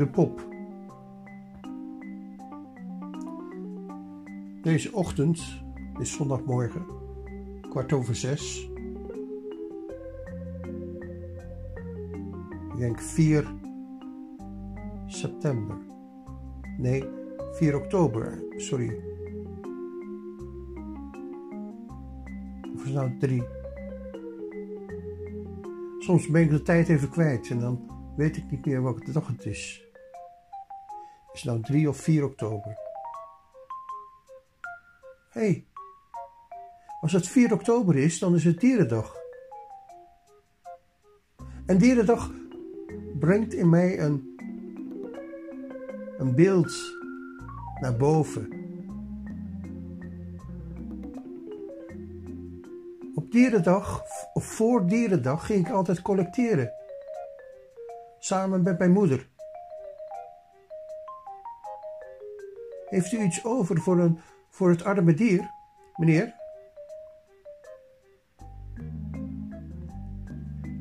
De pop. Deze ochtend is zondagmorgen, kwart over zes. Ik denk 4 september. Nee, 4 oktober, sorry. Of is nou 3? Soms ben ik de tijd even kwijt en dan weet ik niet meer welke dag het is. Nou 3 of 4 oktober? Hé, hey, als het 4 oktober is, dan is het Dierendag. En Dierendag brengt in mij een, een beeld naar boven. Op Dierendag, of voor Dierendag, ging ik altijd collecteren. Samen met mijn moeder. Heeft u iets over voor, een, voor het arme dier, meneer?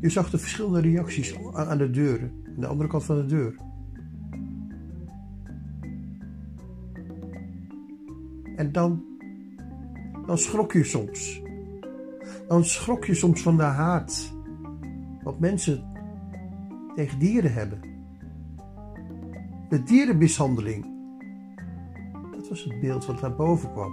Je zag de verschillende reacties aan de deuren, aan de andere kant van de deur. En dan, dan schrok je soms. Dan schrok je soms van de haat wat mensen tegen dieren hebben. De dierenmishandeling. Was het beeld wat naar boven kwam.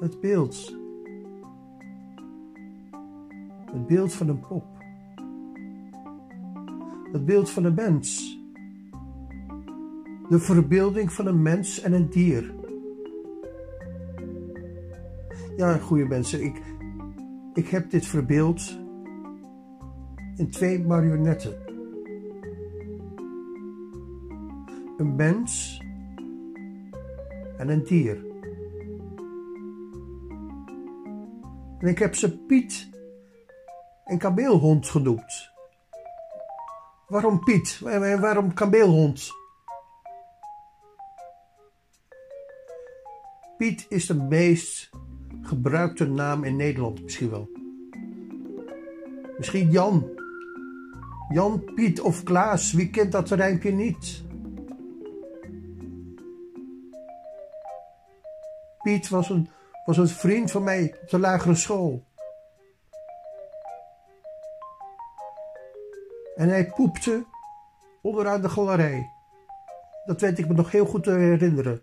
Het beeld. Het beeld van een pop. Het beeld van een mens. De verbeelding van een mens en een dier. Ja, goede mensen, ik, ik heb dit verbeeld in twee marionetten. Een mens en een dier. En ik heb ze Piet en kameelhond genoemd. Waarom Piet waarom kameelhond? Piet is de meest gebruikte naam in Nederland misschien wel. Misschien Jan. Jan, Piet of Klaas, wie kent dat rijmpje niet? Piet was een, was een vriend van mij op de lagere school. En hij poepte onderaan de galerij. Dat weet ik me nog heel goed te herinneren.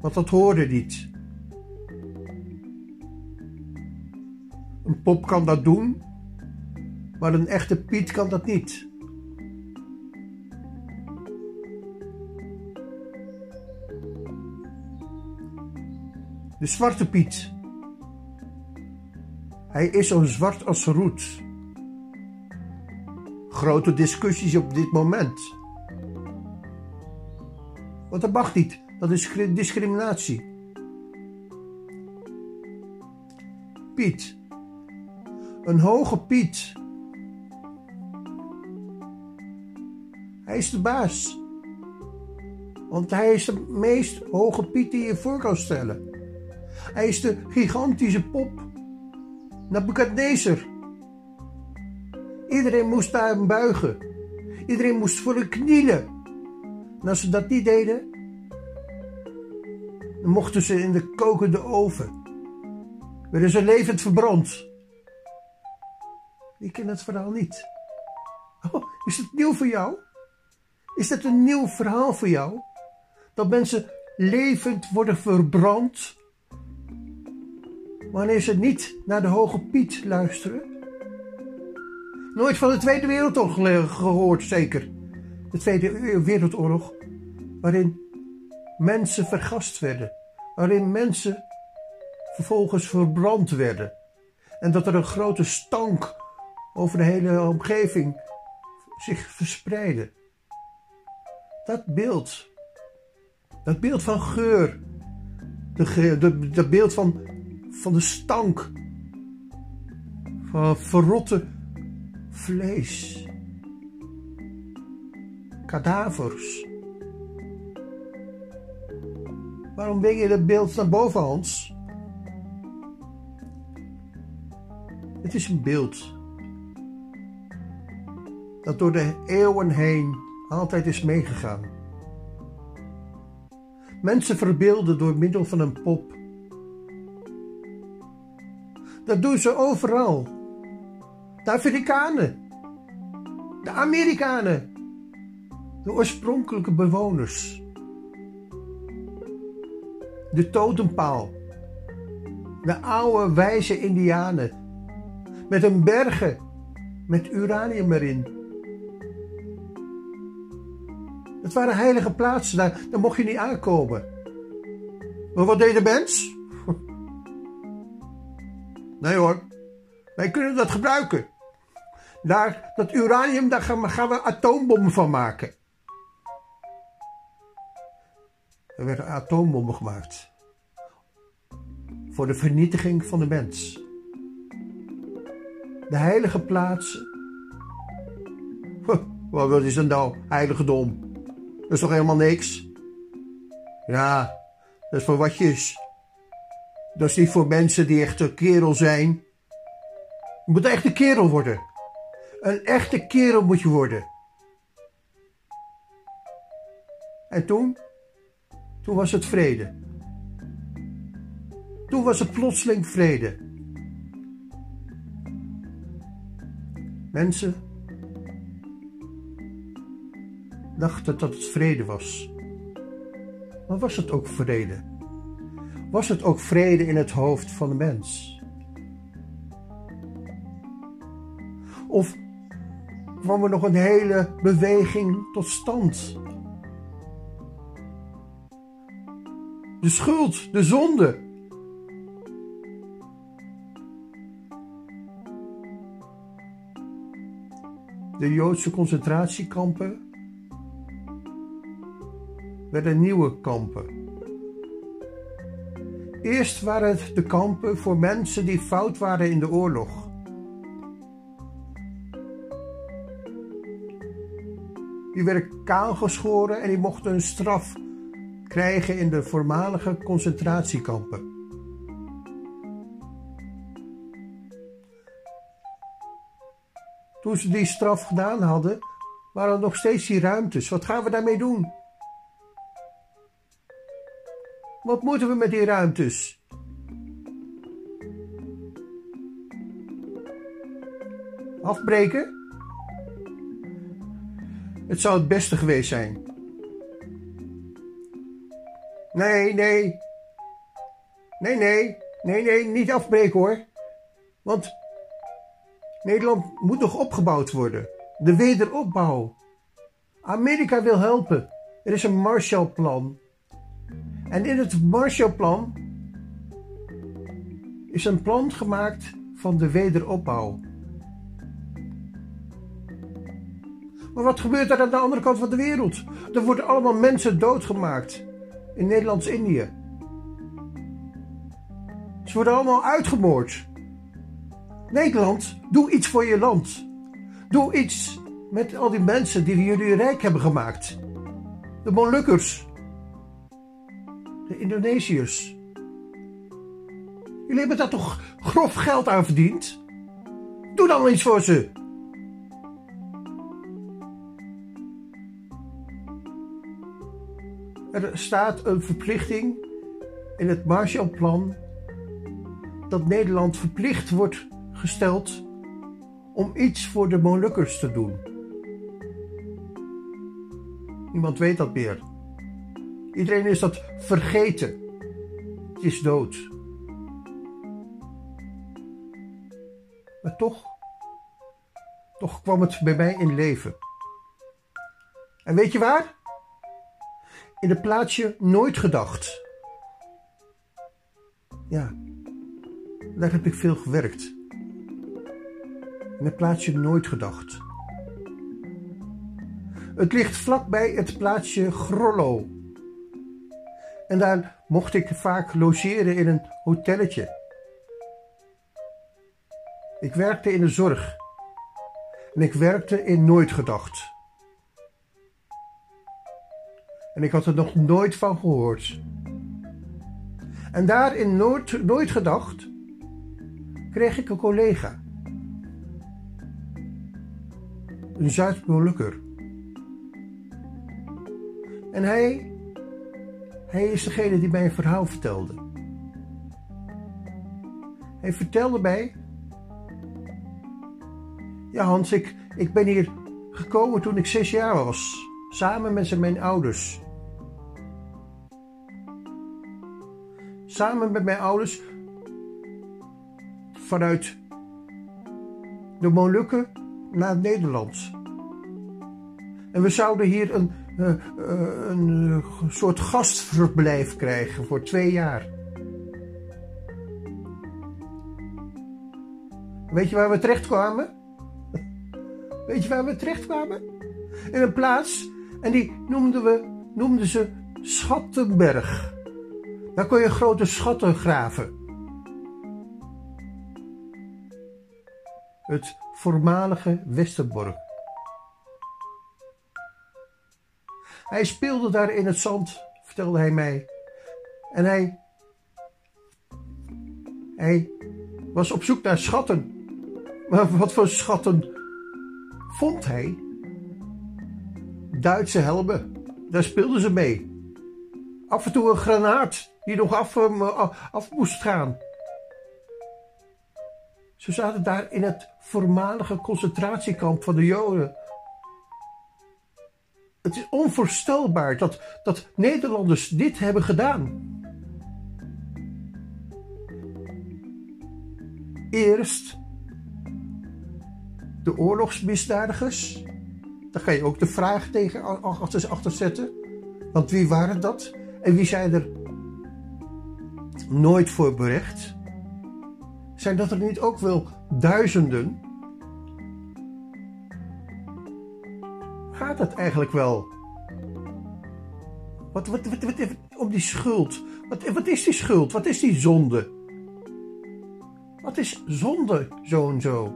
Want dat hoorde niet. Een pop kan dat doen, maar een echte Piet kan dat niet. De zwarte Piet. Hij is zo zwart als roet. Grote discussies op dit moment. Want dat mag niet. Dat is discriminatie. Piet. Een hoge Piet. Hij is de baas. Want hij is de meest hoge Piet die je voor kan stellen. De gigantische pop. Nebuchadnezzar. Iedereen moest daar buigen. Iedereen moest voor hem knielen. En als ze dat niet deden, dan mochten ze in de kokende oven. Werden ze levend verbrand. Ik ken het verhaal niet. Oh, is het nieuw voor jou? Is dat een nieuw verhaal voor jou? Dat mensen levend worden verbrand wanneer ze niet naar de Hoge Piet luisteren? Nooit van de Tweede Wereldoorlog gehoord, zeker. De Tweede Wereldoorlog, waarin mensen vergast werden, waarin mensen vervolgens verbrand werden. En dat er een grote stank over de hele omgeving zich verspreidde. Dat beeld, dat beeld van geur, de, de, dat beeld van, van de stank, van verrotte vlees, kadavers. Waarom ben je dat beeld naar boven, Hans? Het is een beeld dat door de eeuwen heen altijd is meegegaan. Mensen verbeelden door middel van een pop. Dat doen ze overal. De Afrikanen, de Amerikanen, de oorspronkelijke bewoners, de totempaal, de oude wijze Indianen, met hun bergen met uranium erin. Het waren heilige plaatsen, daar, daar mocht je niet aankomen. Maar wat deed de mens? Nee hoor, wij kunnen dat gebruiken. Daar, dat uranium, daar gaan we, atoombommen van maken. Er werden atoombommen gemaakt. Voor de vernietiging van de mens. De heilige plaatsen. Wat is dan nou heiligdom? Dat is toch helemaal niks? Ja, dat is voor watjes. Dat is niet voor mensen die echt een kerel zijn. Je moet echt een kerel worden. Een echte kerel moet je worden. En toen? Toen was het vrede. Toen was het plotseling vrede. Mensen dachten dat het vrede was. Maar was het ook vrede? Was het ook vrede in het hoofd van de mens? Of kwam er nog een hele beweging tot stand? De schuld, de zonde. De Joodse concentratiekampen werden nieuwe kampen. Eerst waren het de kampen voor mensen die fout waren in de oorlog. Die werden kaalgeschoren en die mochten een straf krijgen in de voormalige concentratiekampen. Toen ze die straf gedaan hadden, waren er nog steeds die ruimtes. Wat gaan we daarmee doen? Wat moeten we met die ruimtes? Afbreken? Het zou het beste geweest zijn. Nee, nee. Nee, nee. Nee, nee, niet afbreken hoor. Want Nederland moet nog opgebouwd worden. De wederopbouw. Amerika wil helpen. Er is een Marshallplan. En in het Marshallplan is een plan gemaakt van de wederopbouw. Maar wat gebeurt er aan de andere kant van de wereld? Er worden allemaal mensen doodgemaakt in Nederlands-Indië. Ze worden allemaal uitgemoord. Nederland, doe iets voor je land. Doe iets met al die mensen die jullie rijk hebben gemaakt. De Molukkers, Indonesiërs. Jullie hebben daar toch grof geld aan verdiend? Doe dan iets voor ze. Er staat een verplichting in het Marshallplan dat Nederland verplicht wordt gesteld om iets voor de Molukkers te doen. Niemand weet dat meer. Iedereen is dat vergeten. Het is dood. Maar toch, toch kwam het bij mij in leven. En weet je waar? In het plaatsje Nooit Gedacht. Ja, daar heb ik veel gewerkt. In het plaatsje Nooit Gedacht. Het ligt vlakbij het plaatsje Grollo. En daar mocht ik vaak logeren in een hotelletje. Ik werkte in de zorg. En ik werkte in Nooit Gedacht. En ik had er nog nooit van gehoord. En daar in Nooit, nooit Gedacht kreeg ik een collega. Een Zuid-Molukker. En hij hij is degene die mij een verhaal vertelde. Hij vertelde mij. Ja, Hans, ik, ik ben hier gekomen toen ik zes jaar was, samen met mijn ouders. Samen met mijn ouders vanuit de Molukken naar Nederland. En we zouden hier een, uh, uh, een soort gastverblijf krijgen voor twee jaar. Weet je waar we terecht kwamen? Weet je waar we terecht kwamen? In een plaats, en die noemden, we, noemden ze Schattenberg. Daar kon je grote schatten graven. Het voormalige Westerbork. Hij speelde daar in het zand, vertelde hij mij. En hij, hij was op zoek naar schatten. Maar wat voor schatten vond hij? Duitse helmen, daar speelden ze mee. Af en toe een granaat die nog af, eh, af moest gaan. Ze zaten daar in het voormalige concentratiekamp van de Joden. Het is onvoorstelbaar dat, dat Nederlanders dit hebben gedaan. Eerst de oorlogsmisdadigers. Daar kan je ook de vraag tegen achter, achter zetten. Want wie waren dat? En wie zijn er nooit voor berecht? Zijn dat er niet ook wel duizenden? Gaat het eigenlijk wel? Wat, wat, wat, om die schuld. Wat, wat is die schuld? Wat is die zonde? Wat is zonde, zo en zo?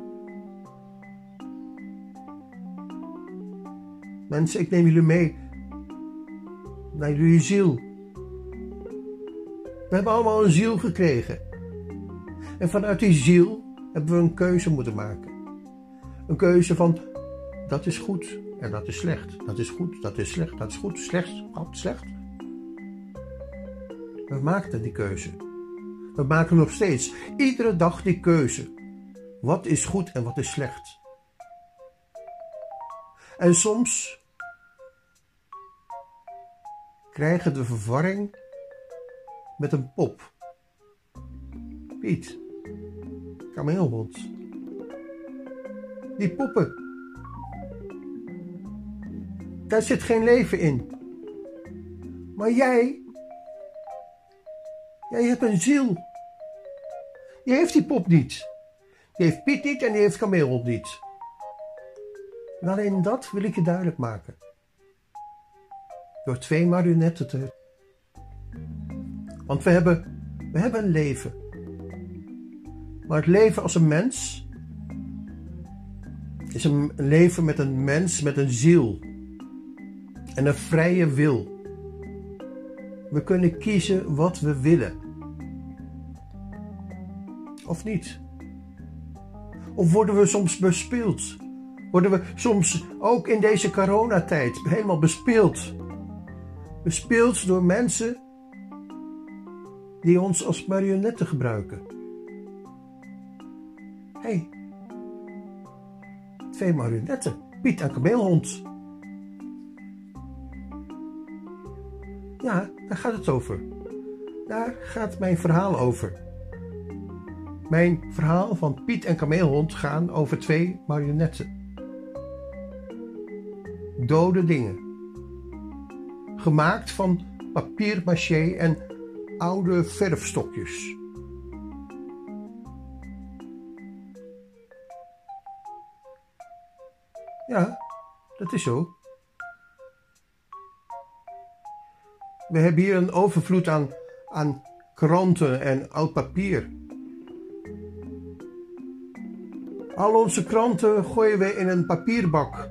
Mensen, ik neem jullie mee naar jullie ziel. We hebben allemaal een ziel gekregen. En vanuit die ziel hebben we een keuze moeten maken. Een keuze van dat is goed en dat is slecht. Dat is goed, dat is slecht, dat is goed, slecht, wat, slecht. We maakten die keuze. We maken nog steeds iedere dag die keuze. Wat is goed en wat is slecht? En soms krijgen we verwarring met een pop. Piet kameelhond. Die poppen. Daar zit geen leven in. Maar jij, jij hebt een ziel. Die heeft die pop niet. Die heeft Piet niet en die heeft kameelhond niet. En alleen dat wil ik je duidelijk maken. Door twee marionetten te. Want we hebben, we hebben een leven. Maar het leven als een mens is een leven met een mens met een ziel en een vrije wil. We kunnen kiezen wat we willen. Of niet? Of worden we soms bespeeld? Worden we soms ook in deze coronatijd helemaal bespeeld? Bespeeld door mensen die ons als marionetten gebruiken hey, twee marionetten, Piet en kameelhond. Ja, daar gaat het over. Daar gaat mijn verhaal over. Mijn verhaal van Piet en kameelhond gaan over twee marionetten. Dode dingen. Gemaakt van papier maché en oude verfstokjes. Ja, dat is zo. We hebben hier een overvloed aan, aan kranten en oud papier. Al onze kranten gooien we in een papierbak.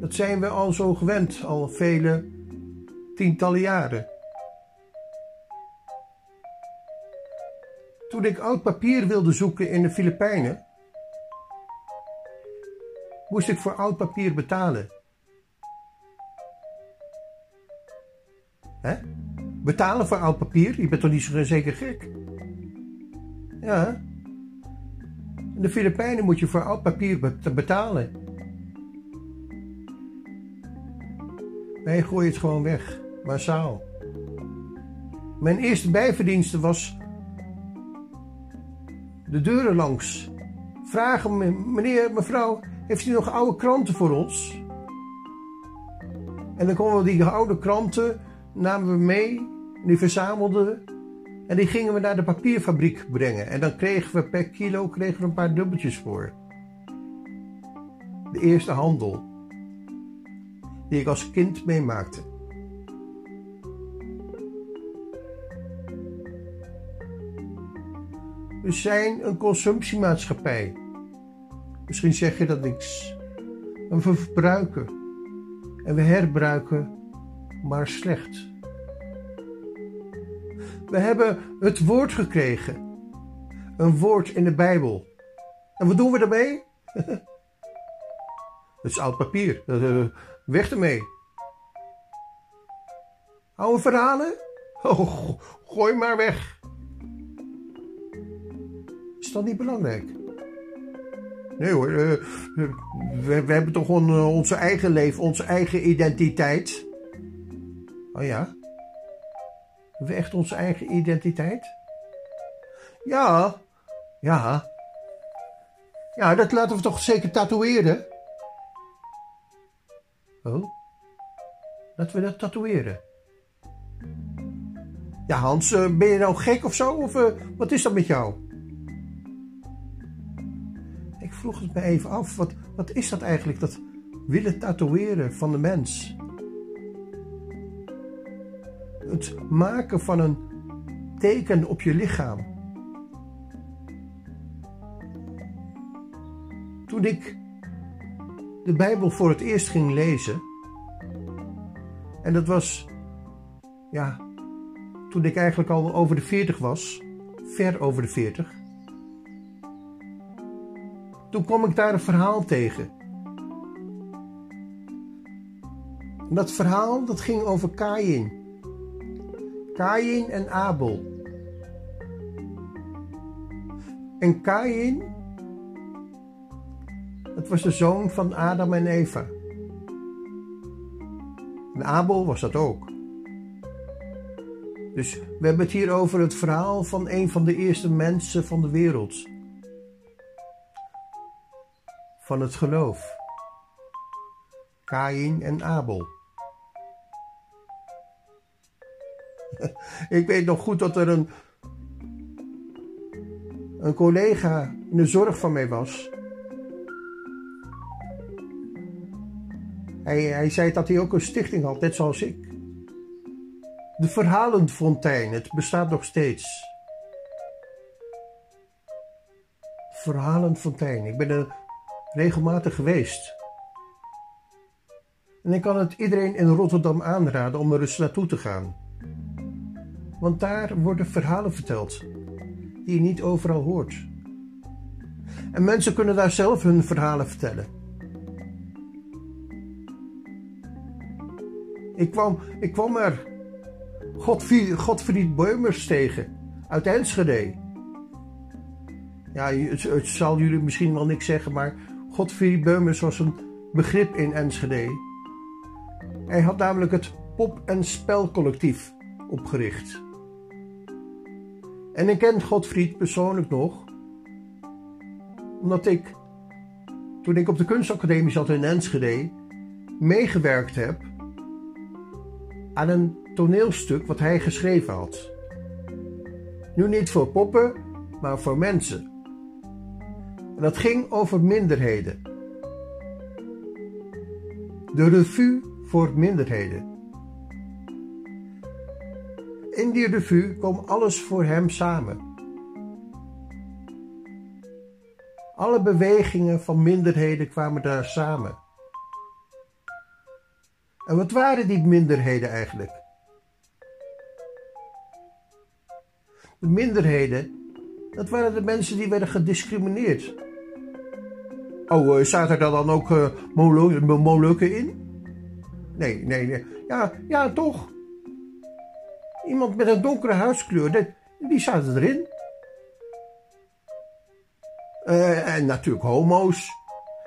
Dat zijn we al zo gewend, al vele tientallen jaren. Toen ik oud papier wilde zoeken in de Filipijnen, moest ik voor oud papier betalen. Betalen voor oud papier? Je bent toch niet zo zeker gek? Ja. In de Filipijnen moet je voor oud papier betalen. Wij gooien het gewoon weg, massaal. Mijn eerste bijverdienste was de deuren langs. Vragen, meneer, mevrouw, heeft u nog oude kranten voor ons? En dan konden we die oude kranten, namen we mee, die verzamelden we. En die gingen we naar de papierfabriek brengen. En dan kregen we per kilo kregen we een paar dubbeltjes voor. De eerste handel die ik als kind meemaakte. We zijn een consumptiemaatschappij. Misschien zeg je dat niks. we verbruiken en we herbruiken maar slecht. We hebben het woord gekregen. Een woord in de Bijbel. En wat doen we daarmee? Het is oud papier. Eh, weg ermee. Oude verhalen? Oh, gooi maar weg. Is dat niet belangrijk? Nee hoor, uh, we, we, hebben toch gewoon onze eigen leven, onze eigen identiteit. Oh ja? Hebben we echt onze eigen identiteit? Ja, ja. Ja, dat laten we toch zeker tatoeëren? Oh? Laten we dat tatoeëren. Ja, Hans, uh, ben je nou gek of zo? Of uh, wat is dat met jou? Ik vroeg het me even af. Wat, wat is dat eigenlijk, dat willen tatoeëren van de mens? Het maken van een teken op je lichaam. Toen ik de Bijbel voor het eerst ging lezen. En dat was, ja, toen ik eigenlijk al over de 40 was, ver over de 40. Toen kwam ik daar een verhaal tegen. En dat verhaal dat ging over Kain. Kain en Abel. En Kain het was de zoon van Adam en Eva. En Abel was dat ook. Dus we hebben het hier over het verhaal van een van de eerste mensen van de wereld. Van het geloof. Kain en Abel. Ik weet nog goed dat er een, een collega in de zorg van mij was. Hij, hij zei dat hij ook een stichting had, net zoals ik. De Verhalenfontein, het bestaat nog steeds. Verhalenfontein, ik ben er regelmatig geweest. En ik kan het iedereen in Rotterdam aanraden om er eens naartoe te gaan. Want daar worden verhalen verteld die je niet overal hoort. En mensen kunnen daar zelf hun verhalen vertellen. Ik kwam, ik kwam er Godfried, Godfried Beumers tegen uit Enschede. Ja, het, het, zal jullie misschien wel niks zeggen, maar Godfried Beumers was een begrip in Enschede. Hij had namelijk het pop- en spelcollectief opgericht. En ik ken Godfried persoonlijk nog, omdat ik, toen ik op de kunstacademie zat in Enschede, meegewerkt heb aan een toneelstuk wat hij geschreven had. Nu niet voor poppen, maar voor mensen. En dat ging over minderheden. De revue voor minderheden. In die revue kwam alles voor hem samen. Alle bewegingen van minderheden kwamen daar samen. En wat waren die minderheden eigenlijk? De minderheden, dat waren de mensen die werden gediscrimineerd. Oh, zaten er dan ook uh, in? Nee, nee, nee. Ja, ja, toch. Iemand met een donkere huidskleur, die zaten erin. Uh, en natuurlijk homo's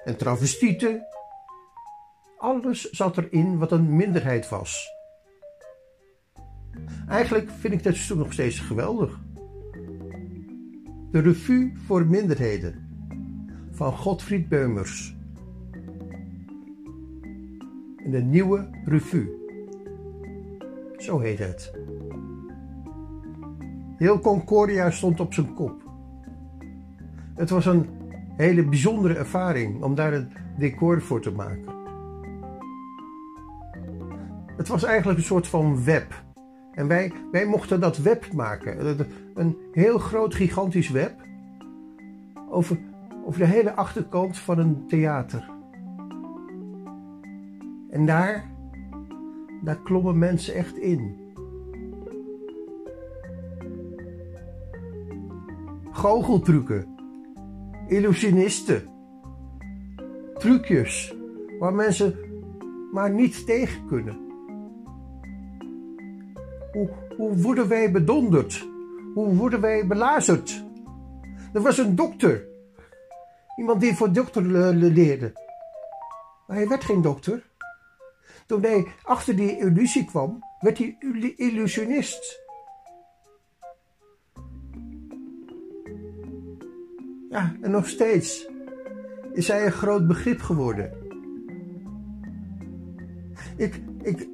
en travestieten. Alles zat erin wat een minderheid was. Eigenlijk vind ik dat stuk nog steeds geweldig. De Revue voor Minderheden van Godfried Beumers. En de Nieuwe Revue. Zo heet het. Heel Concordia stond op zijn kop. Het was een hele bijzondere ervaring om daar een decor voor te maken. Het was eigenlijk een soort van web. En wij, wij mochten dat web maken. Een heel groot, gigantisch web. Over, over de hele achterkant van een theater. En daar, daar klommen mensen echt in. Goocheltrucken. Illusionisten. Trucjes waar mensen maar niet tegen kunnen. Hoe, hoe worden wij bedonderd? Hoe worden wij belazerd? Er was een dokter. Iemand die voor dokter leerde. Maar hij werd geen dokter. Toen hij achter die illusie kwam, werd hij illusionist. Ja, en nog steeds is hij een groot begrip geworden. Ik, ik,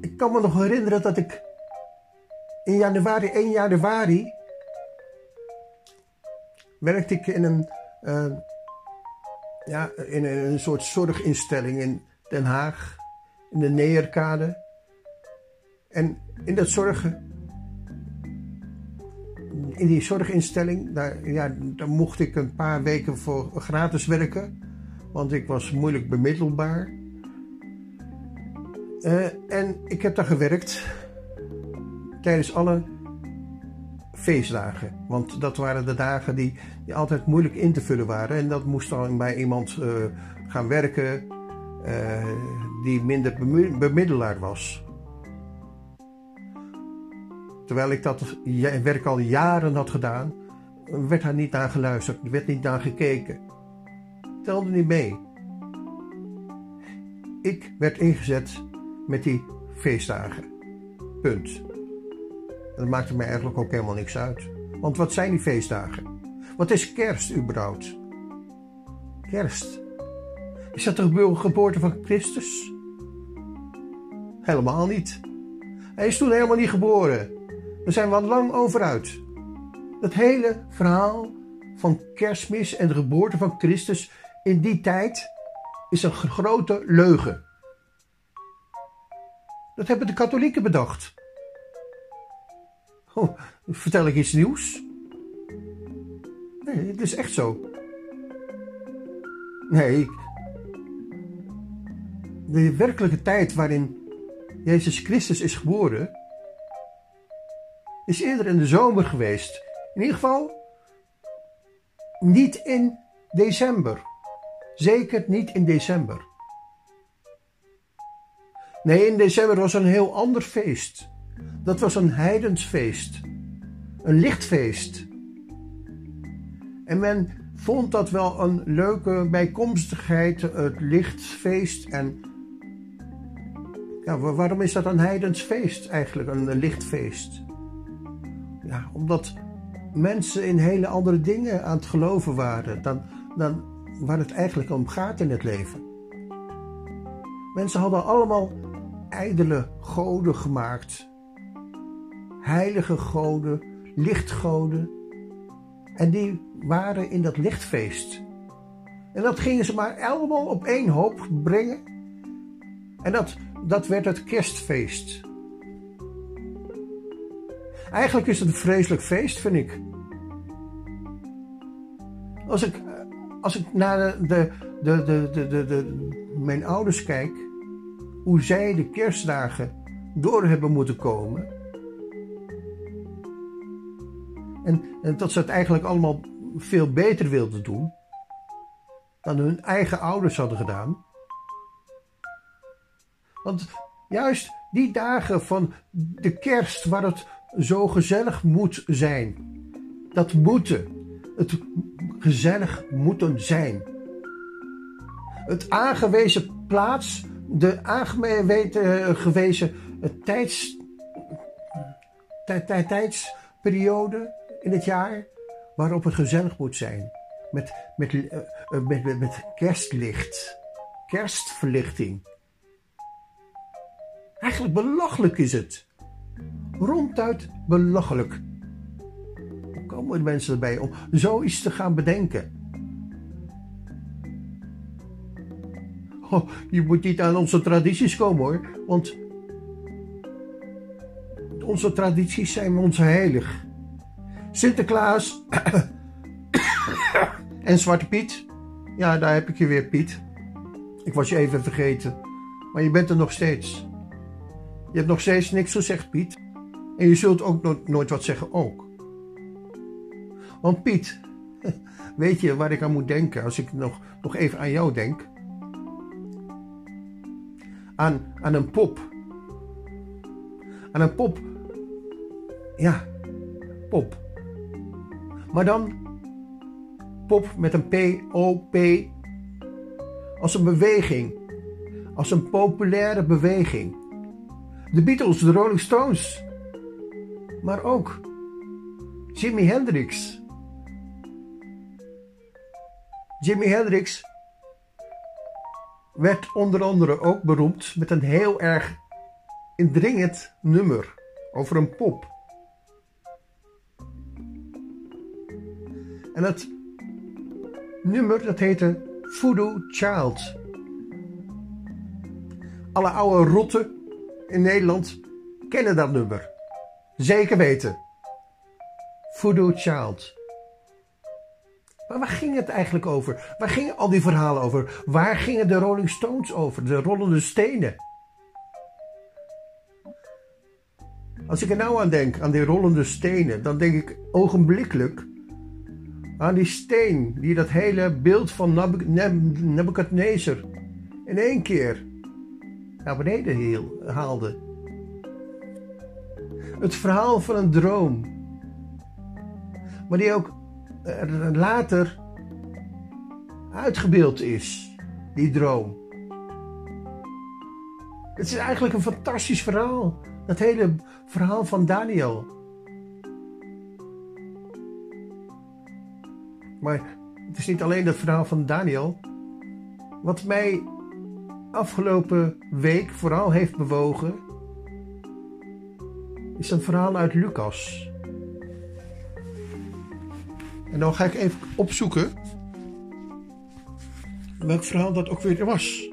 ik kan me nog herinneren dat ik in januari, 1 januari, werkte ik in een, uh, ja, in een soort zorginstelling in Den Haag, in de Neerkade. En in dat zorgen, in die zorginstelling, daar, ja, daar mocht ik een paar weken voor gratis werken. Want ik was moeilijk bemiddelbaar. Uh, en ik heb daar gewerkt tijdens alle feestdagen. Want dat waren de dagen die, altijd moeilijk in te vullen waren. En dat moest dan bij iemand uh, gaan werken uh, die minder bemiddelaar was. Terwijl ik dat werk al jaren had gedaan, werd daar niet naar geluisterd, werd niet naar gekeken. Telde niet mee. Ik werd ingezet met die feestdagen. Punt. Dat maakte mij eigenlijk ook helemaal niks uit. Want wat zijn die feestdagen? Wat is kerst überhaupt? Kerst. Is dat de geboorte van Christus? Helemaal niet. Hij is toen helemaal niet geboren. Daar zijn we al lang over uit. Het hele verhaal van kerstmis en de geboorte van Christus in die tijd is een grote leugen. Dat hebben de katholieken bedacht. Oh, vertel ik iets nieuws? Nee, het is echt zo. Nee, de werkelijke tijd waarin Jezus Christus is geboren, is eerder in de zomer geweest. In ieder geval niet in december. Zeker niet in december. Nee, in december was een heel ander feest. Dat was een heidensfeest. Een lichtfeest. En men vond dat wel een leuke bijkomstigheid, het lichtfeest. En ja, waarom is dat een heidensfeest eigenlijk, een lichtfeest? Omdat mensen in hele andere dingen aan het geloven waren dan, dan waar het eigenlijk om gaat in het leven. Mensen hadden allemaal ijdele goden gemaakt. Heilige goden, lichtgoden. En die waren in dat lichtfeest. En dat gingen ze maar allemaal op één hoop brengen. En dat, dat werd het kerstfeest. Eigenlijk is het een vreselijk feest, vind ik. Als ik, als ik naar de, de, de, de, de, de, mijn ouders kijk, hoe zij de kerstdagen door hebben moeten komen. En, en dat ze het eigenlijk allemaal veel beter wilden doen. dan hun eigen ouders hadden gedaan. Want juist die dagen van de kerst waar het zo gezellig moet zijn. Dat moeten. Het gezellig moeten zijn. Het aangewezen plaats, de aangewezen tijds, tijdsperiode in het jaar waarop het gezellig moet zijn. Met, met, met, met, met kerstlicht, kerstverlichting. Eigenlijk belachelijk is het. Ronduit belachelijk. Hoe komen mensen erbij om zoiets te gaan bedenken? Oh, je moet niet aan onze tradities komen hoor, want onze tradities zijn ons heilig. Sinterklaas en Zwarte Piet. Ja, daar heb ik je weer, Piet. Ik was je even vergeten, maar je bent er nog steeds. Je hebt nog steeds niks gezegd, Piet. En je zult ook nooit wat zeggen ook. Want Piet, weet je waar ik aan moet denken als ik nog, nog even aan jou denk? Aan, aan een pop. Aan een pop. Ja, pop. Maar dan pop met een P-O-P. Als een beweging. Als een populaire beweging. De Beatles, de Rolling Stones. Maar ook Jimi Hendrix. Jimi Hendrix werd onder andere ook beroemd met een heel erg indringend nummer over een pop. En het nummer dat heette Voodoo Child. Alle oude rotten in Nederland kennen dat nummer. Zeker weten. Voodoo Child. Maar waar ging het eigenlijk over? Waar gingen al die verhalen over? Waar gingen de Rolling Stones over? De rollende stenen? Als ik er nou aan denk, aan die rollende stenen, dan denk ik ogenblikkelijk aan die steen die dat hele beeld van Nebuchadnezzar in één keer naar beneden haalde. Het verhaal van een droom, maar die ook later uitgebeeld is, die droom. Het is eigenlijk een fantastisch verhaal, dat hele verhaal van Daniel. Maar het is niet alleen dat verhaal van Daniel. Wat mij afgelopen week vooral heeft bewogen, is een verhaal uit Lucas. En dan ga ik even opzoeken welk verhaal dat ook weer was.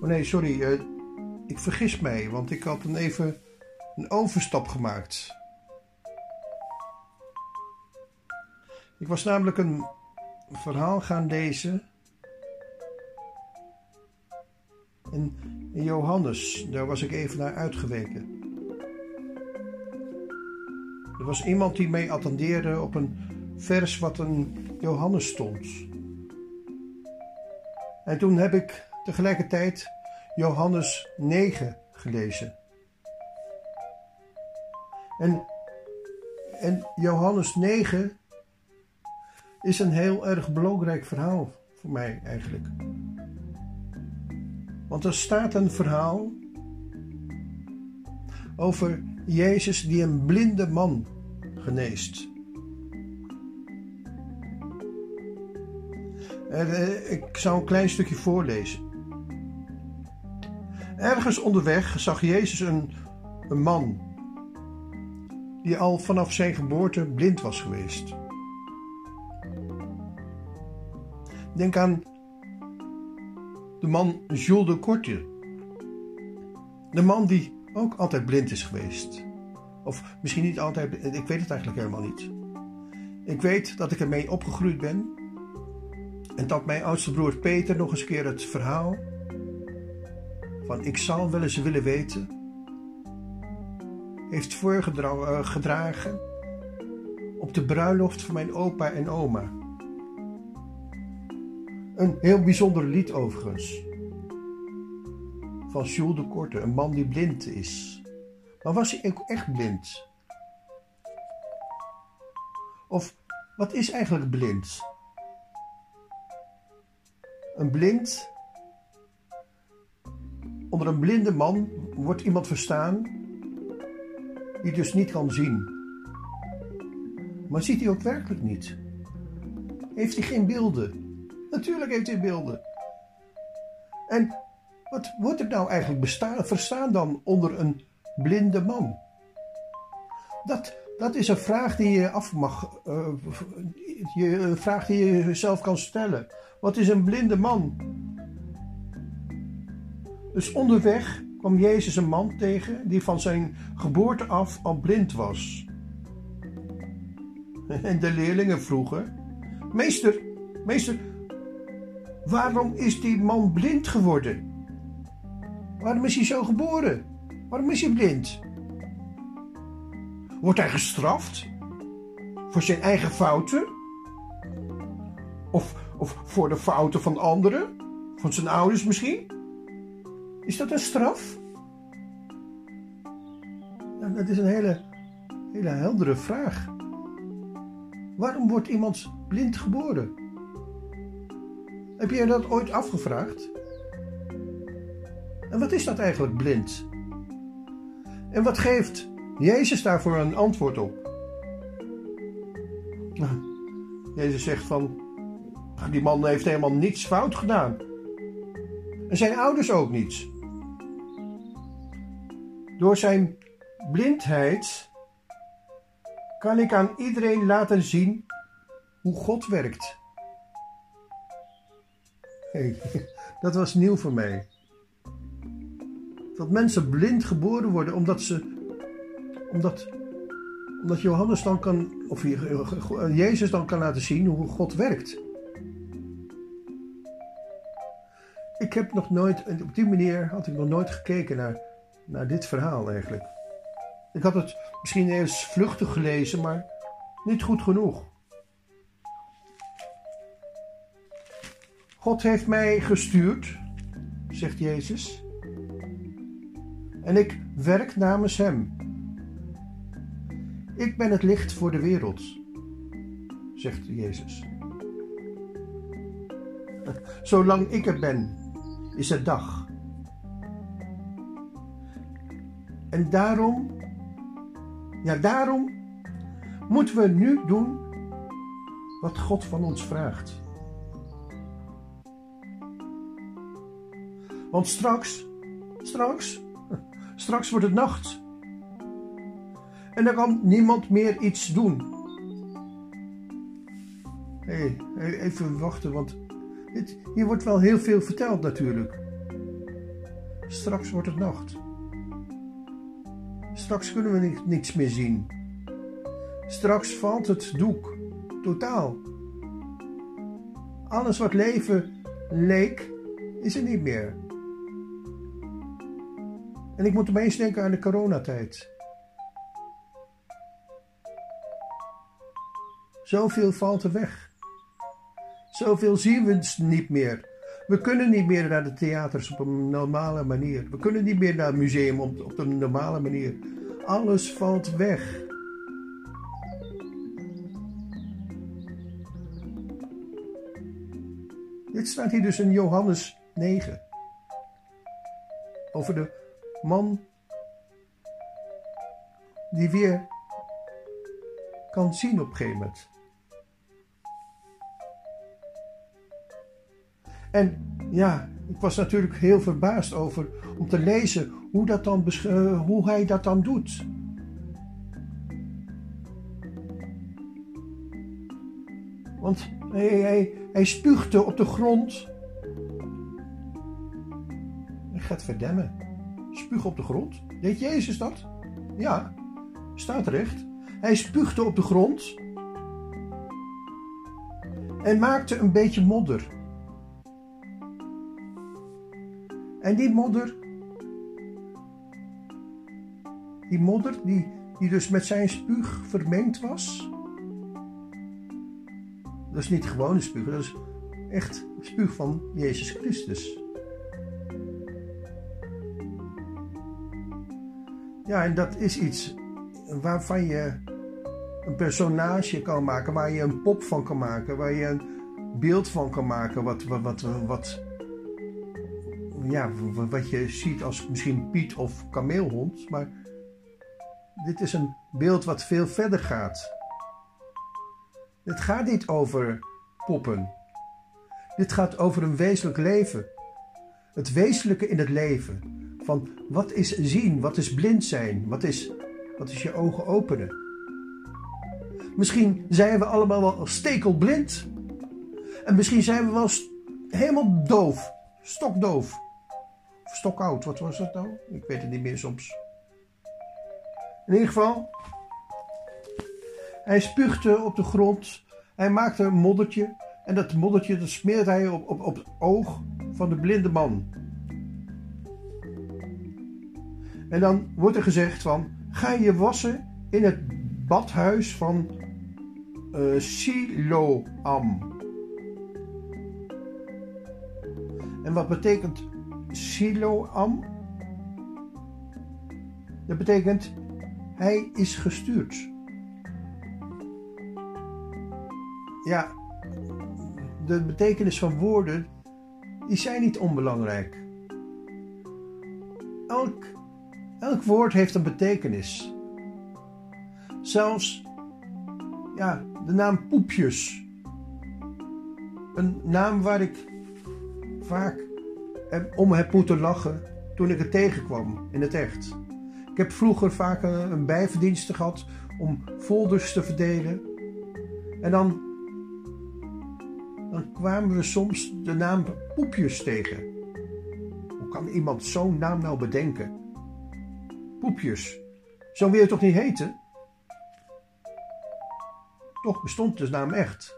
Oh nee, sorry. Uh, ik vergis mij, want ik had een even een overstap gemaakt. Ik was namelijk een verhaal gaan lezen. In, Johannes, daar was ik even naar uitgeweken. Er was iemand die mee attendeerde op een vers wat in Johannes stond. En toen heb ik tegelijkertijd Johannes 9 gelezen. En, en Johannes 9 is een heel erg belangrijk verhaal voor mij eigenlijk. Want er staat een verhaal over Jezus die een blinde man geneest. Eh, ik zou een klein stukje voorlezen. Ergens onderweg zag Jezus een, een man die al vanaf zijn geboorte blind was geweest. Denk aan de man Jules de Kortje. De man die ook altijd blind is geweest. Of misschien niet altijd, ik weet het eigenlijk helemaal niet. Ik weet dat ik ermee opgegroeid ben. En dat mijn oudste broer Peter nog eens keer het verhaal van ik zal wel eens willen weten heeft voorgedragen op de bruiloft van mijn opa en oma. Een heel bijzonder lied overigens. Van Jules de Korte, een man die blind is. Maar was hij ook echt blind? Of wat is eigenlijk blind? Een blind. Onder een blinde man wordt iemand verstaan die dus niet kan zien. Maar ziet hij ook werkelijk niet? Heeft hij geen beelden? Natuurlijk heeft hij beelden. En wat wordt er nou eigenlijk bestaan, verstaan dan onder een blinde man? Dat, dat is een vraag die je af mag, uh, je, een vraag die je jezelf kan stellen. Wat is een blinde man? Dus onderweg kwam Jezus een man tegen die van zijn geboorte af al blind was. En de leerlingen vroegen: Meester, meester, waarom is die man blind geworden? Waarom is hij zo geboren? Waarom is hij blind? Wordt hij gestraft? Voor zijn eigen fouten? Of, of voor de fouten van anderen? Van zijn ouders misschien? Is dat een straf? Nou, dat is een hele, hele heldere vraag. Waarom wordt iemand blind geboren? Heb je dat ooit afgevraagd? En wat is dat eigenlijk blind? En wat geeft Jezus daarvoor een antwoord op? Nou, Jezus zegt van, die man heeft helemaal niets fout gedaan. En zijn ouders ook niets. Door zijn blindheid kan ik aan iedereen laten zien hoe God werkt. Dat was nieuw voor mij. Dat mensen blind geboren worden omdat ze. Omdat, omdat Johannes dan kan. Of Jezus dan kan laten zien hoe God werkt. Ik heb nog nooit. Op die manier had ik nog nooit gekeken naar, naar dit verhaal eigenlijk. Ik had het misschien eens vluchtig gelezen, maar niet goed genoeg. God heeft mij gestuurd, zegt Jezus, en ik werk namens Hem. Ik ben het licht voor de wereld, zegt Jezus. Zolang ik er ben, is het dag. En daarom ja, daarom moeten we nu doen wat God van ons vraagt. Want straks, straks, straks wordt het nacht. En dan kan niemand meer iets doen. Hé, hey, even wachten, want dit, hier wordt wel heel veel verteld natuurlijk. Straks wordt het nacht. Straks kunnen we niets meer zien. Straks valt het doek. Totaal. Alles wat leven leek, is er niet meer. En ik moet opeens denken aan de coronatijd. Zoveel valt er weg. Zoveel zien we niet meer. We kunnen niet meer naar de theaters op een normale manier. We kunnen niet meer naar het museum op, op een normale manier. Alles valt weg. Dit staat hier dus in Johannes 9. Over de man die weer kan zien op een gegeven moment. En ja, ik was natuurlijk heel verbaasd over om te lezen hoe, dat dan, uh, hoe hij dat dan doet. Want hij, hij, hij spuugde op de grond. Hij gaat verdemmen. Spuug op de grond. Deed Jezus dat? Ja, staat recht. Hij spuugde op de grond en maakte een beetje modder. En die modder, die modder die, die dus met zijn spuug vermengd was. Dat is niet gewone spuug, dat is echt spuug van Jezus Christus. Ja, en dat is iets waarvan je een personage kan maken, waar je een pop van kan maken, waar je een beeld van kan maken, wat, wat, wat, wat, ja, wat je ziet als misschien Piet of kameelhond. Maar dit is een beeld wat veel verder gaat. Het gaat niet over poppen. Dit gaat over een wezenlijk leven. Het wezenlijke in het leven. Van wat is zien, wat is blind zijn, wat is, wat is je ogen openen. Misschien zijn we allemaal wel stekelblind. En misschien zijn we wel helemaal doof, stokdoof. Stokoud, wat was dat nou? Ik weet het niet meer soms. In ieder geval, hij spuugde op de grond. Hij maakte een moddertje. En dat moddertje dat smeert hij op, op, op het oog van de blinde man. En dan wordt er gezegd van, ga je wassen in het badhuis van uh, Siloam. En wat betekent Siloam? Dat betekent hij is gestuurd. Ja, de betekenis van woorden, die zijn niet onbelangrijk. Elk, elk woord heeft een betekenis. Zelfs, ja, de naam Poepjes. Een naam waar ik vaak om heb moeten lachen toen ik het tegenkwam in het echt. Ik heb vroeger vaak een bijverdienste gehad om folders te verdelen. En dan, dan kwamen we soms de naam Poepjes tegen. Hoe kan iemand zo'n naam nou bedenken? Poepjes. Zo wil je toch niet heten? Toch bestond de naam echt.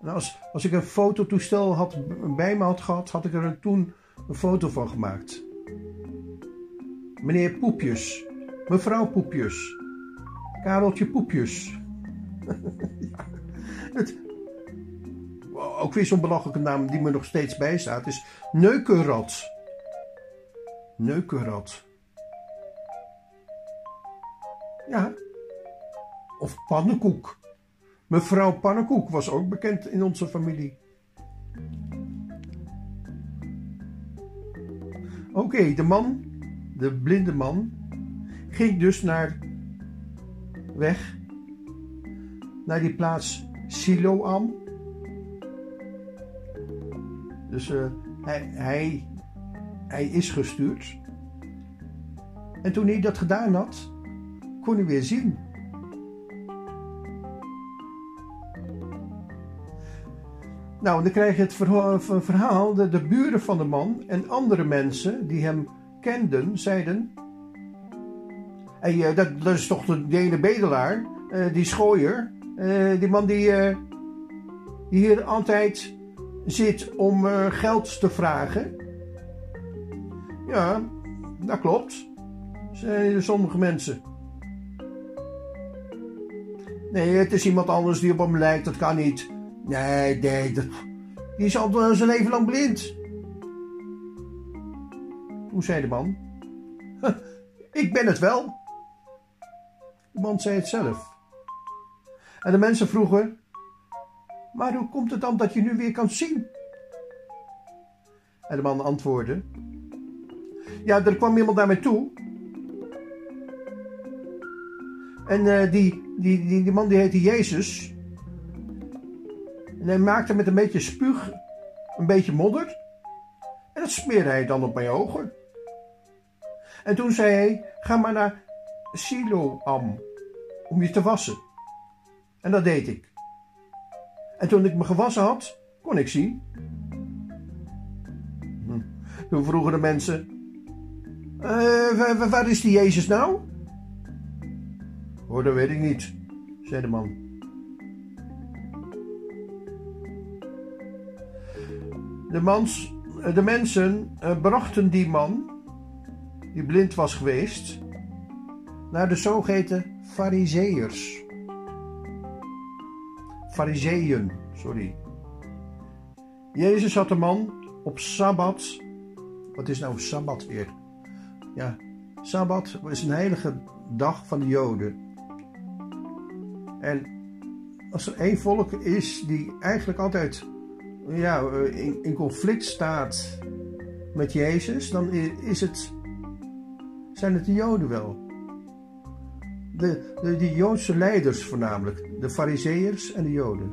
En als, als ik een fototoestel had, bij me had gehad, had ik er toen een foto van gemaakt. Meneer Poepjes, mevrouw Poepjes, Kareltje Poepjes. ook weer zo'n belachelijke naam die me nog steeds bijstaat is Neukenrad. Neukenrad. Ja. Of pannenkoek. Mevrouw Pannenkoek was ook bekend in onze familie. Oké, de man, de blinde man, ging dus naar weg naar die plaats Siloam. Dus uh, hij, hij, hij is gestuurd. En toen hij dat gedaan had, kon hij weer zien. Nou, dan krijg je het verhaal, de, de buren van de man en andere mensen die hem kenden, zeiden... Hey, dat, dat is toch de, bedelaar, uh, die schooier, uh, die man die, die hier altijd zit om geld te vragen. Ja, dat klopt, zeiden sommige mensen. Nee, het is iemand anders die op hem lijkt, dat kan niet. Nee, nee, dat, die is al zijn leven lang blind. Hoe zei de man? Ik ben het wel. De man zei het zelf. En de mensen vroegen: Maar hoe komt het dan dat je nu weer kan zien? En de man antwoordde: Ja, er kwam iemand naar mij toe. En die, die, die, die man die heette Jezus. En hij maakte met een beetje spuug een beetje modder. En dat smeerde hij dan op mijn ogen. En toen zei hij: Ga maar naar Siloam om je te wassen. En dat deed ik. En toen ik me gewassen had, kon ik zien. Hm. Toen vroegen de mensen: uh, Waar is die Jezus nou? Oh, dat weet ik niet, zei de man. De, mans, de mensen uh, brachten die man die blind was geweest, naar de zogeheten Fariseërs. Fariseeën, sorry. Jezus had een man op Sabbat. Wat is nou Sabbat weer? Ja, Sabbat is een heilige dag van de Joden. En als er één volk is die eigenlijk altijd ja, in, in conflict staat met Jezus, dan is het, zijn het de Joden wel. De, de, de Joodse leiders voornamelijk, de Fariseërs en de Joden.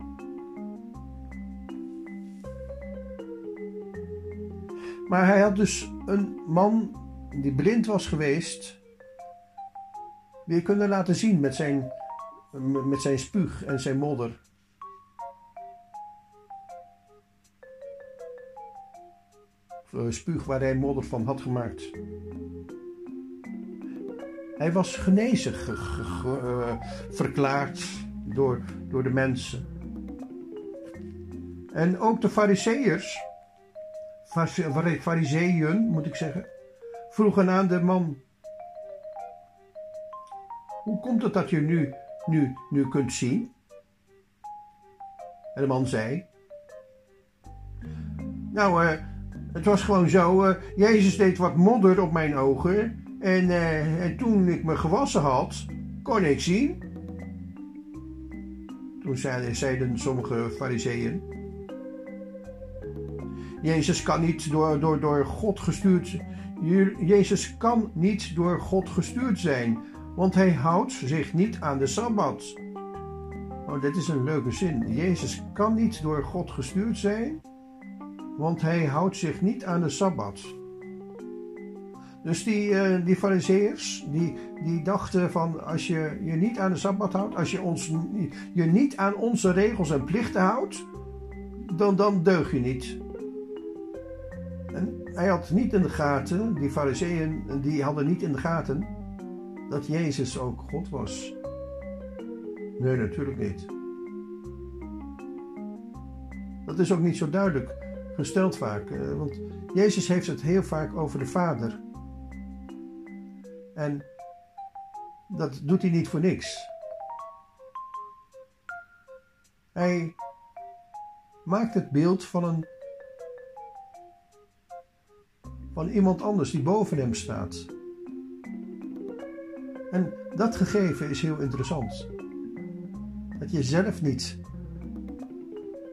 Maar hij had dus een man die blind was geweest, weer kunnen laten zien met zijn, met zijn spuug en zijn modder. Eh, spuug waar hij modder van had gemaakt. Hij was genezen uh, verklaard door, door de mensen. En ook de fariseërs, fariseeën moet ik zeggen, vroegen aan de man: Hoe komt het dat je nu, nu, nu kunt zien? En de man zei: Nou, uh, het was gewoon zo. Uh, Jezus deed wat modder op mijn ogen. En, uh, en toen ik me gewassen had, kon ik zien. Toen zeiden, zeiden sommige fariseeën. Jezus kan niet door, door, door God gestuurd Jezus kan niet door God gestuurd zijn, want hij houdt zich niet aan de Sabbat. Oh, dit is een leuke zin. Jezus kan niet door God gestuurd zijn, want hij houdt zich niet aan de Sabbat. Dus die, uh, die fariseërs, die, die dachten van als je je niet aan de Sabbat houdt, als je ons, je niet aan onze regels en plichten houdt, dan, dan deug je niet. En hij had niet in de gaten, die fariseeën, die hadden niet in de gaten dat Jezus ook God was. Nee, natuurlijk niet. Dat is ook niet zo duidelijk gesteld vaak, eh, want Jezus heeft het heel vaak over de Vader. En dat doet hij niet voor niks. Hij maakt het beeld van een van iemand anders die boven hem staat. En dat gegeven is heel interessant. Dat je zelf niet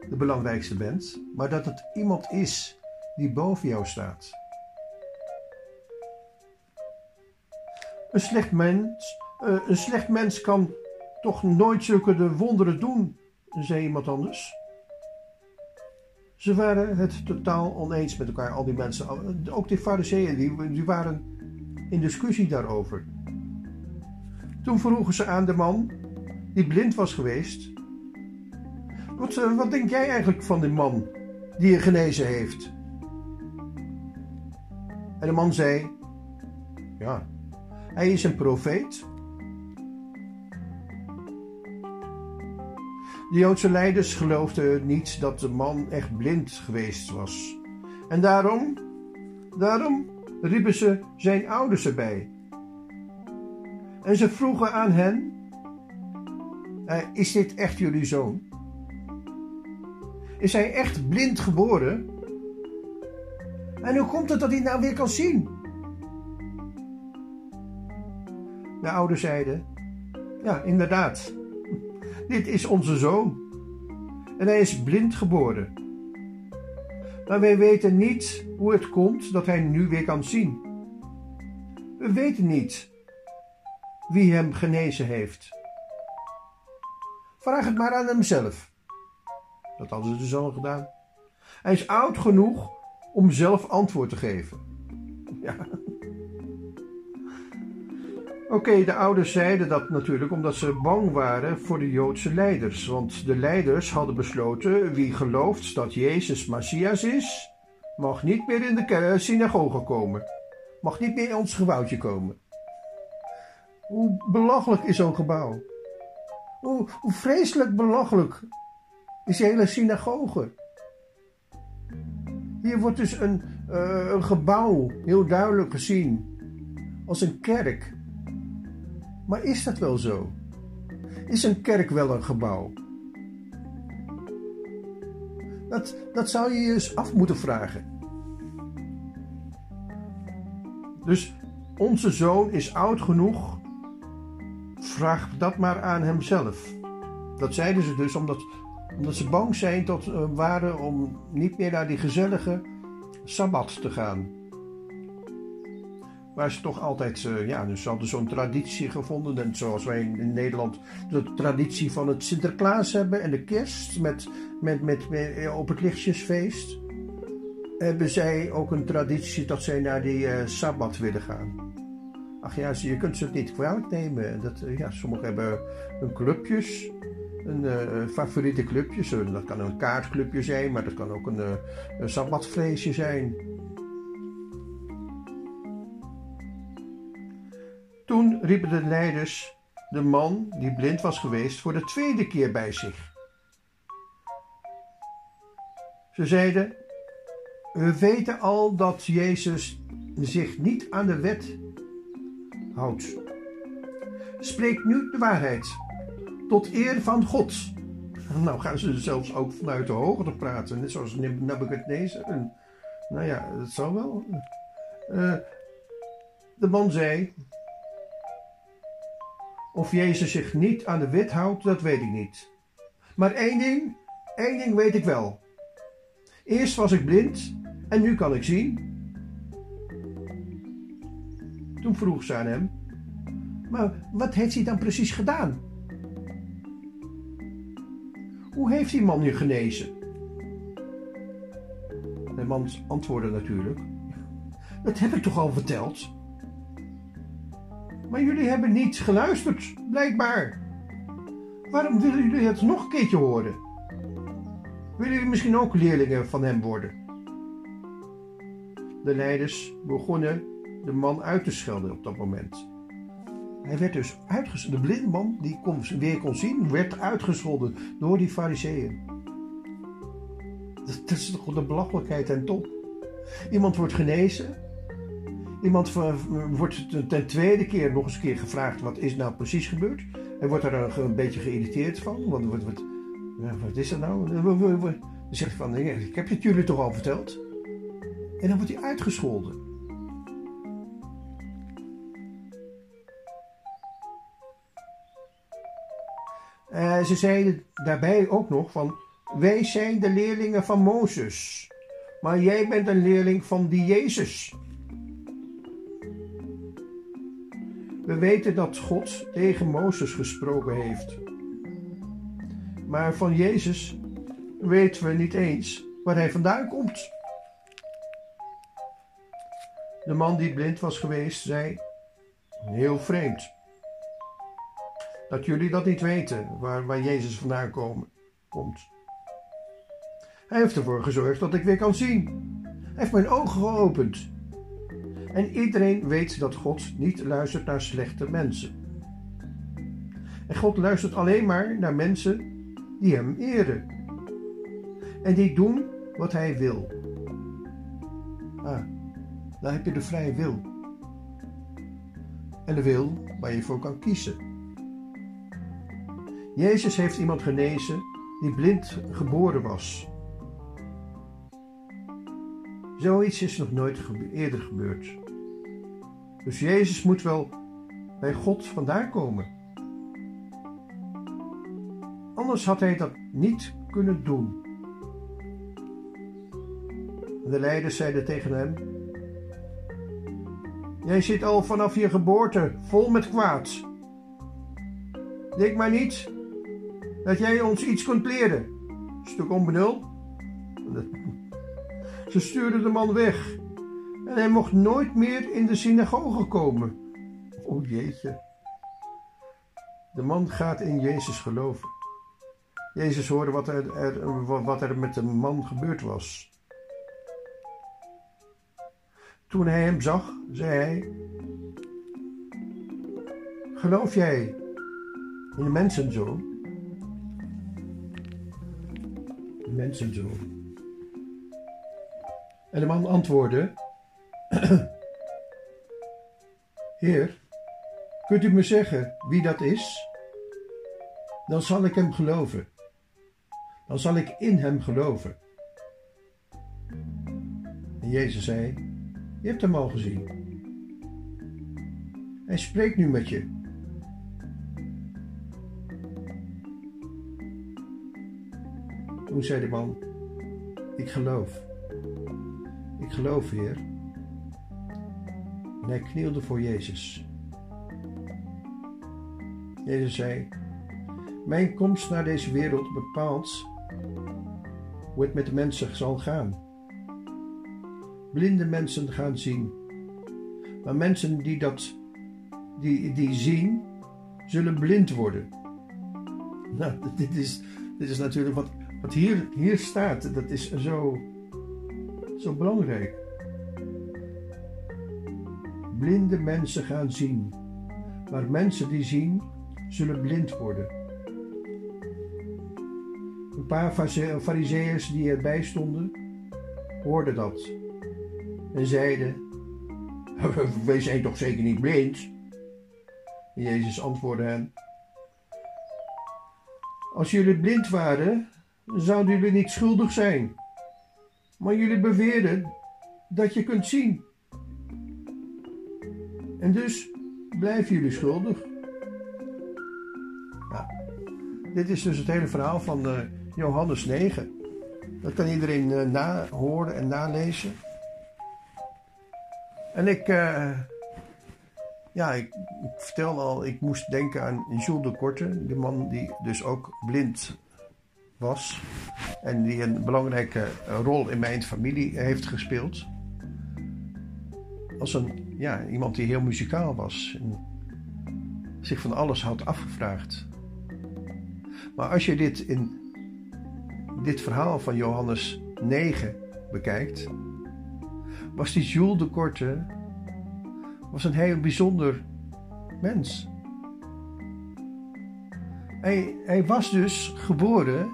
de belangrijkste bent, maar dat het iemand is die boven jou staat. Een slecht mens, uh, een slecht mens kan toch nooit zulke wonderen doen, zei iemand anders. Ze waren het totaal oneens met elkaar, al die mensen. Ook die fariseeën, die, die waren in discussie daarover. Toen vroegen ze aan de man, die blind was geweest... Wat, eh, wat denk jij eigenlijk van die man die je genezen heeft? En de man zei... Ja, hij is een profeet De Joodse leiders geloofden niet dat de man echt blind geweest was. En daarom, daarom riepen ze zijn ouders erbij. En ze vroegen aan hen: eh, Is dit echt jullie zoon? Is hij echt blind geboren? En hoe komt het dat hij nou weer kan zien? De ouders zeiden: Ja, inderdaad. Dit is onze zoon. En hij is blind geboren. Maar wij weten niet hoe het komt dat hij nu weer kan zien. We weten niet wie hem genezen heeft. Vraag het maar aan hemzelf. Dat hadden ze dus al gedaan. Hij is oud genoeg om zelf antwoord te geven. Ja. Oké, de ouders zeiden dat natuurlijk omdat ze bang waren voor de Joodse leiders. Want de leiders hadden besloten: wie gelooft dat Jezus Messias is, mag niet meer in de synagoge komen. Mag niet meer in ons gebouwtje komen. Hoe belachelijk is zo'n gebouw? Hoe, hoe vreselijk belachelijk is die hele synagoge? Hier wordt dus een, uh, een gebouw heel duidelijk gezien als een kerk. Maar is dat wel zo? Is een kerk wel een gebouw? Dat, dat zou je je eens af moeten vragen. Dus onze zoon is oud genoeg. Vraag dat maar aan hemzelf. Dat zeiden ze dus omdat, omdat ze bang zijn tot, uh, waren om niet meer naar die gezellige sabbat te gaan. Ze toch altijd, uh, ja, dus ze hadden zo'n traditie gevonden. En zoals wij in Nederland de traditie van het Sinterklaas hebben en de kerst met, met, met, eh, op het lichtjesfeest. Hebben zij ook een traditie dat zij naar die uh, sabbat willen gaan. Ach ja, je kunt ze het niet kwalijk nemen. Dat, ja, sommigen hebben hun clubjes, een favoriete clubjes. Dat kan een kaartclubje zijn, maar dat kan ook een, een sabbatvleesje zijn. Toen riepen de leiders de man die blind was geweest voor de tweede keer bij zich. Ze zeiden: We weten al dat Jezus zich niet aan de wet houdt. Spreek nu de waarheid, tot eer van God. Nou gaan ze zelfs ook vanuit de hoogte praten, net zoals Nebuchadnezzar. Nou ja, dat zal wel. Uh, de man zei: of Jezus zich niet aan de wet houdt, dat weet ik niet. Maar één ding, één ding weet ik wel. Eerst was ik blind en nu kan ik zien. Toen vroeg ze aan hem: Maar wat heeft hij dan precies gedaan? Hoe heeft die man je genezen? De man antwoordde natuurlijk: Dat heb ik toch al verteld? Maar jullie hebben niet geluisterd, blijkbaar. Waarom willen jullie het nog een keertje horen? Willen jullie misschien ook leerlingen van hem worden? De leiders begonnen de man uit te schelden op dat moment. Hij werd dus uitgescholden. De blinde man die kon, weer kon zien, werd uitgescholden door die fariseeën. Dat, dat is toch de belachelijkheid en top. Iemand wordt genezen Iemand wordt ten tweede keer nog eens een keer gevraagd: wat is nou precies gebeurd? Hij wordt er een, beetje geïrriteerd van. Wat, wat, wat, is dat nou? Dan zegt hij van: ik heb het jullie toch al verteld? En dan wordt hij uitgescholden. Uh, ze zeiden daarbij ook nog van, wij zijn de leerlingen van Mozes, maar jij bent een leerling van die Jezus. We weten dat God tegen Mozes gesproken heeft. Maar van Jezus weten we niet eens waar hij vandaan komt. De man die blind was geweest zei: Heel vreemd. Dat jullie dat niet weten, waar, waar Jezus vandaan komt. Hij heeft ervoor gezorgd dat ik weer kan zien. Hij heeft mijn ogen geopend. En iedereen weet dat God niet luistert naar slechte mensen. En God luistert alleen maar naar mensen die Hem eren. En die doen wat Hij wil. Ah, dan heb je de vrije wil. En de wil waar je voor kan kiezen. Jezus heeft iemand genezen die blind geboren was. Zoiets is nog nooit eerder gebeurd. Dus Jezus moet wel bij God vandaan komen. Anders had hij dat niet kunnen doen. De leiders zeiden tegen hem: Jij zit al vanaf je geboorte vol met kwaad. Denk maar niet dat jij ons iets kunt leren. Stuk onbenul. Ze stuurden de man weg en hij mocht nooit meer in de synagoge komen. O jeetje. De man gaat in Jezus geloven. Jezus hoorde wat er, er, wat er met de man gebeurd was. Toen hij hem zag, zei hij: Geloof jij in de mensenzoon? De mensenzoon. En de man antwoordde: Heer, kunt u me zeggen wie dat is? Dan zal ik hem geloven. Dan zal ik in hem geloven. En Jezus zei: Je hebt hem al gezien. Hij spreekt nu met je. Toen zei de man: Ik geloof. Ik geloof, Heer. En hij knielde voor Jezus. Jezus zei: Mijn komst naar deze wereld bepaalt hoe het met de mensen zal gaan. Blinde mensen gaan zien. Maar mensen die dat die, die zien, zullen blind worden. Nou, dit is, dit is natuurlijk wat, wat hier, hier staat. Dat is zo, zo belangrijk. Blinde mensen gaan zien. Maar mensen die zien, zullen blind worden. Een paar fariseeërs die erbij stonden, hoorden dat en zeiden: Wij zijn toch zeker niet blind? Jezus antwoordde hen: Als jullie blind waren, zouden jullie niet schuldig zijn. Maar jullie beweerden dat je kunt zien. En dus blijven jullie schuldig. Nou, dit is dus het hele verhaal van uh, Johannes 9. Dat kan iedereen uh, nahoren en nalezen. En ik, uh, ja, ik, ik, vertelde al, ik moest denken aan Jules de Korte, de man die dus ook blind was. En die een belangrijke rol in mijn familie heeft gespeeld. Als een, ja, iemand die heel muzikaal was. En zich van alles had afgevraagd. Maar als je dit in dit verhaal van Johannes 9 bekijkt, was die Jules de Korte was een heel bijzonder mens. Hij, hij was dus geboren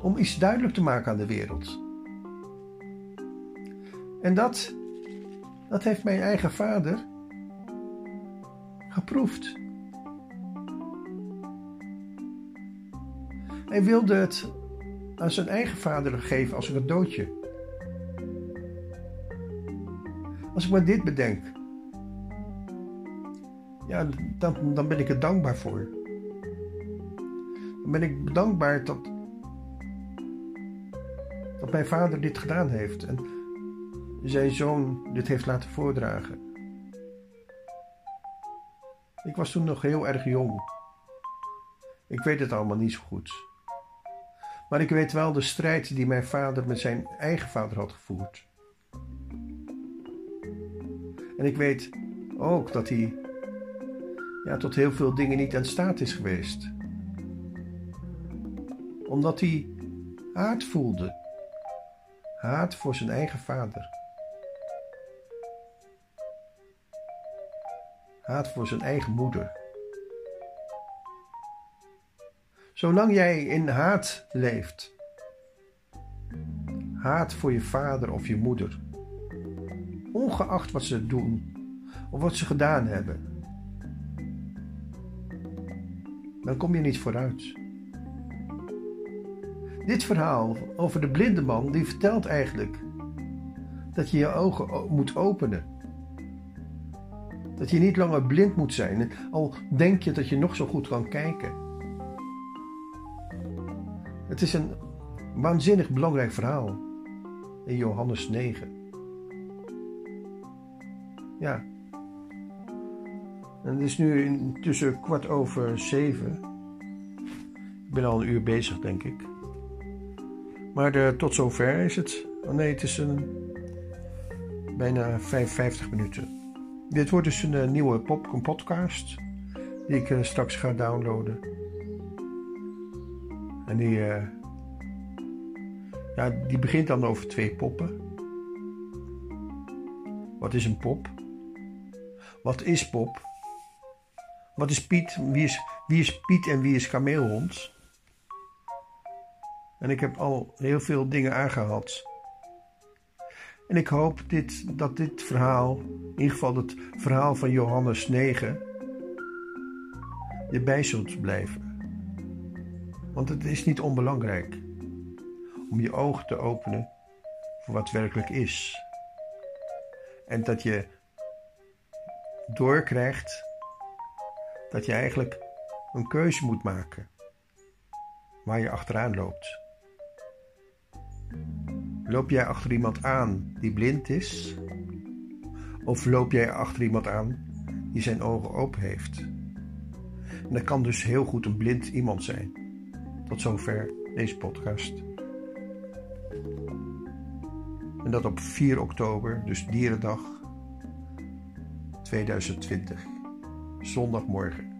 om iets duidelijk te maken aan de wereld. En dat, dat heeft mijn eigen vader geproefd. Hij wilde het aan zijn eigen vader geven als een cadeautje. Als ik maar dit bedenk, ja, dan, dan ben ik er dankbaar voor. Dan ben ik dankbaar dat, dat mijn vader dit gedaan heeft en zijn zoon dit heeft laten voordragen. Ik was toen nog heel erg jong. Ik weet het allemaal niet zo goed. Maar ik weet wel de strijd die mijn vader met zijn eigen vader had gevoerd. En ik weet ook dat hij ja, tot heel veel dingen niet aan staat is geweest. Omdat hij haat voelde. Haat voor zijn eigen vader. Haat voor zijn eigen moeder. Zolang jij in haat leeft, haat voor je vader of je moeder, ongeacht wat ze doen of wat ze gedaan hebben, dan kom je niet vooruit. Dit verhaal over de blinde man, die vertelt eigenlijk dat je je ogen moet openen. Dat je niet langer blind moet zijn, al denk je dat je nog zo goed kan kijken. Het is een waanzinnig belangrijk verhaal in Johannes 9. Ja. En het is nu intussen kwart over zeven. Ik ben al een uur bezig, denk ik. Maar de, tot zover is het. Oh nee, het is een, bijna 55 minuten. Dit wordt dus een, nieuwe pop, podcast die ik uh, straks ga downloaden. En die, uh, ja, die begint dan over twee poppen. Wat is een pop? Wat is pop? Wat is Piet? Wie is, wie is Piet en wie is kameelhond? En ik heb al heel veel dingen aangehaald. En ik hoop dit, dat dit verhaal, in ieder geval het verhaal van Johannes 9, je bij zult blijven. Want het is niet onbelangrijk om je ogen te openen voor wat werkelijk is. En dat je doorkrijgt dat je eigenlijk een keuze moet maken waar je achteraan loopt. Loop jij achter iemand aan die blind is? Of loop jij achter iemand aan die zijn ogen open heeft? En dat kan dus heel goed een blind iemand zijn. Tot zover deze podcast. En dat op 4 oktober, dus Dierendag 2020, zondagmorgen.